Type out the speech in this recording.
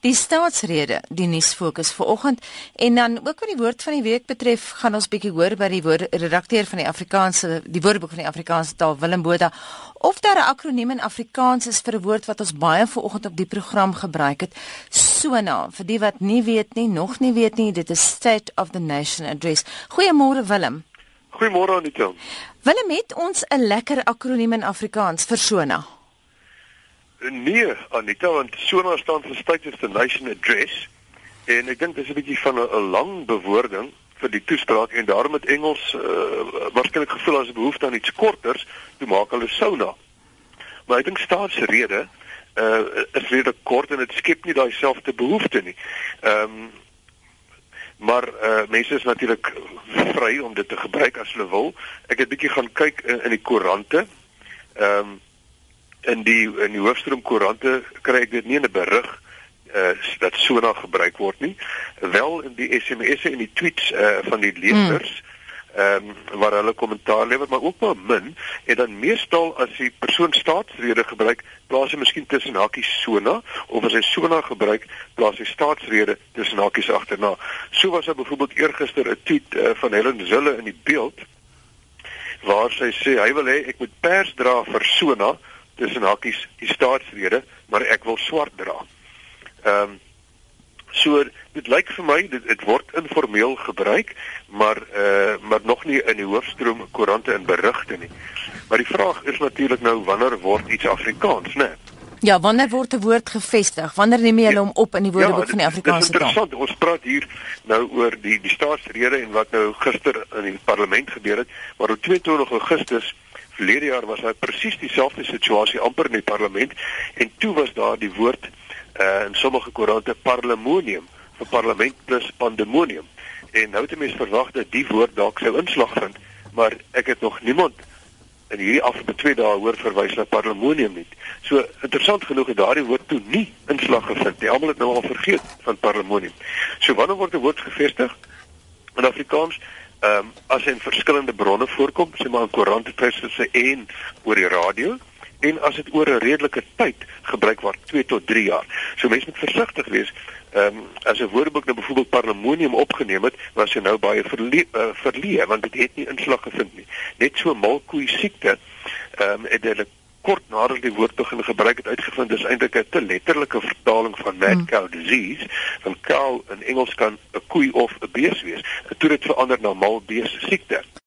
Die staatsrede, die nuusfokus vanoggend en dan ook wat die woord van die week betref, gaan ons bietjie hoor by die woord redakteur van die Afrikaanse die Woordeboek van die Afrikaanse taal Willem Botha of daar 'n akroniem in Afrikaans is vir 'n woord wat ons baie vanoggend op die program gebruik het. SONA, vir die wat nie weet nie, nog nie weet nie, dit is State of the Nation Address. Goeiemôre Willem. Goeiemôre Anita. Willem het ons 'n lekker akroniem in Afrikaans vir SONA. Nee, Anita, want SONA staan vir State of the Nation Address en ek dink dis 'n bietjie van 'n lang bewoording vir die toespraak en daarom het Engels uh, waarskynlik gevoel as 'n behoefte aan iets korters, toe maak hulle SONA. Maar ek dink staatsrede uh is redelik kort en dit skep nie daai selfde behoefte nie. Ehm um, maar uh mense is natuurlik vry om dit te gebruik as hulle wil. Ek het bietjie gaan kyk in, in die koerante. Ehm um, in die in die hoofstroom koerante kry ek dit nie in 'n berig uh dat sona gebruik word nie. Wel in die SMS'e en die tweets uh van die lesers ehm um, waar hulle kommentaar lewer maar ook maar min en dan meestal as die persoon staatsrede gebruik plaas hy miskien tussen hakies sona of as hy sona gebruik plaas hy staatsrede tussen hakies agterna. So was daar byvoorbeeld eergister 'n tweet uh, van Helen Zille in die beeld waar sy sê hy wil hê ek moet pers dra vir sona tussen hakkies die staatsrede, maar ek wil swart dra. Ehm um, so dit lyk vir my dit dit word informeel gebruik, maar eh uh, maar nog nie in die hoofstroom koerante en berigte nie. Maar die vraag is natuurlik nou wanneer word iets Afrikaans, né? Ja, wanneer word 'n woord gevestig? Wanneer neem jy hom op in die Woordeboek ja, van die Afrikaanse taal? Interessant. Ons praat hier nou oor die die staatsrede en wat nou gister in die parlement gebeur het, maar op 22 Augustus verlede jaar was daar presies dieselfde situasie amper in die parlement en toe was daar die woord uh, in sommige koerante parlemonium vir parlement plus pandemonium en nou het mense verwag dat die woord dalk sou inslag vind maar ek het nog niemand in hierdie afgelope 2 dae hoor verwys na parlemonium nie. So interessant genoeg het daardie woord toe nie inslag gevind nie. Almal het nou al vergeet van parlemonium. So wanneer word 'n woord gevestig in Afrikaans? ehm um, as in verskillende bronne voorkom, sê maar in koerante presse en oor die radio en as dit oor 'n redelike tyd gebruik word 2 tot 3 jaar. So mense moet versigtig wees. Ehm um, as 'n woordeboek nou byvoorbeeld parlemonium opgeneem het, was hy nou baie verlee uh, verlee want dit het nie inslag gevind nie. Net so malkoei siekte ehm um, het hulle kort nadat die woord begin gebruik het uitgevind is eintlik 'n te letterlike vertaling van mad hmm. cow disease van cow in Engels kan 'n koei of 'n bees wees. Dit het verander na mal bees siekte.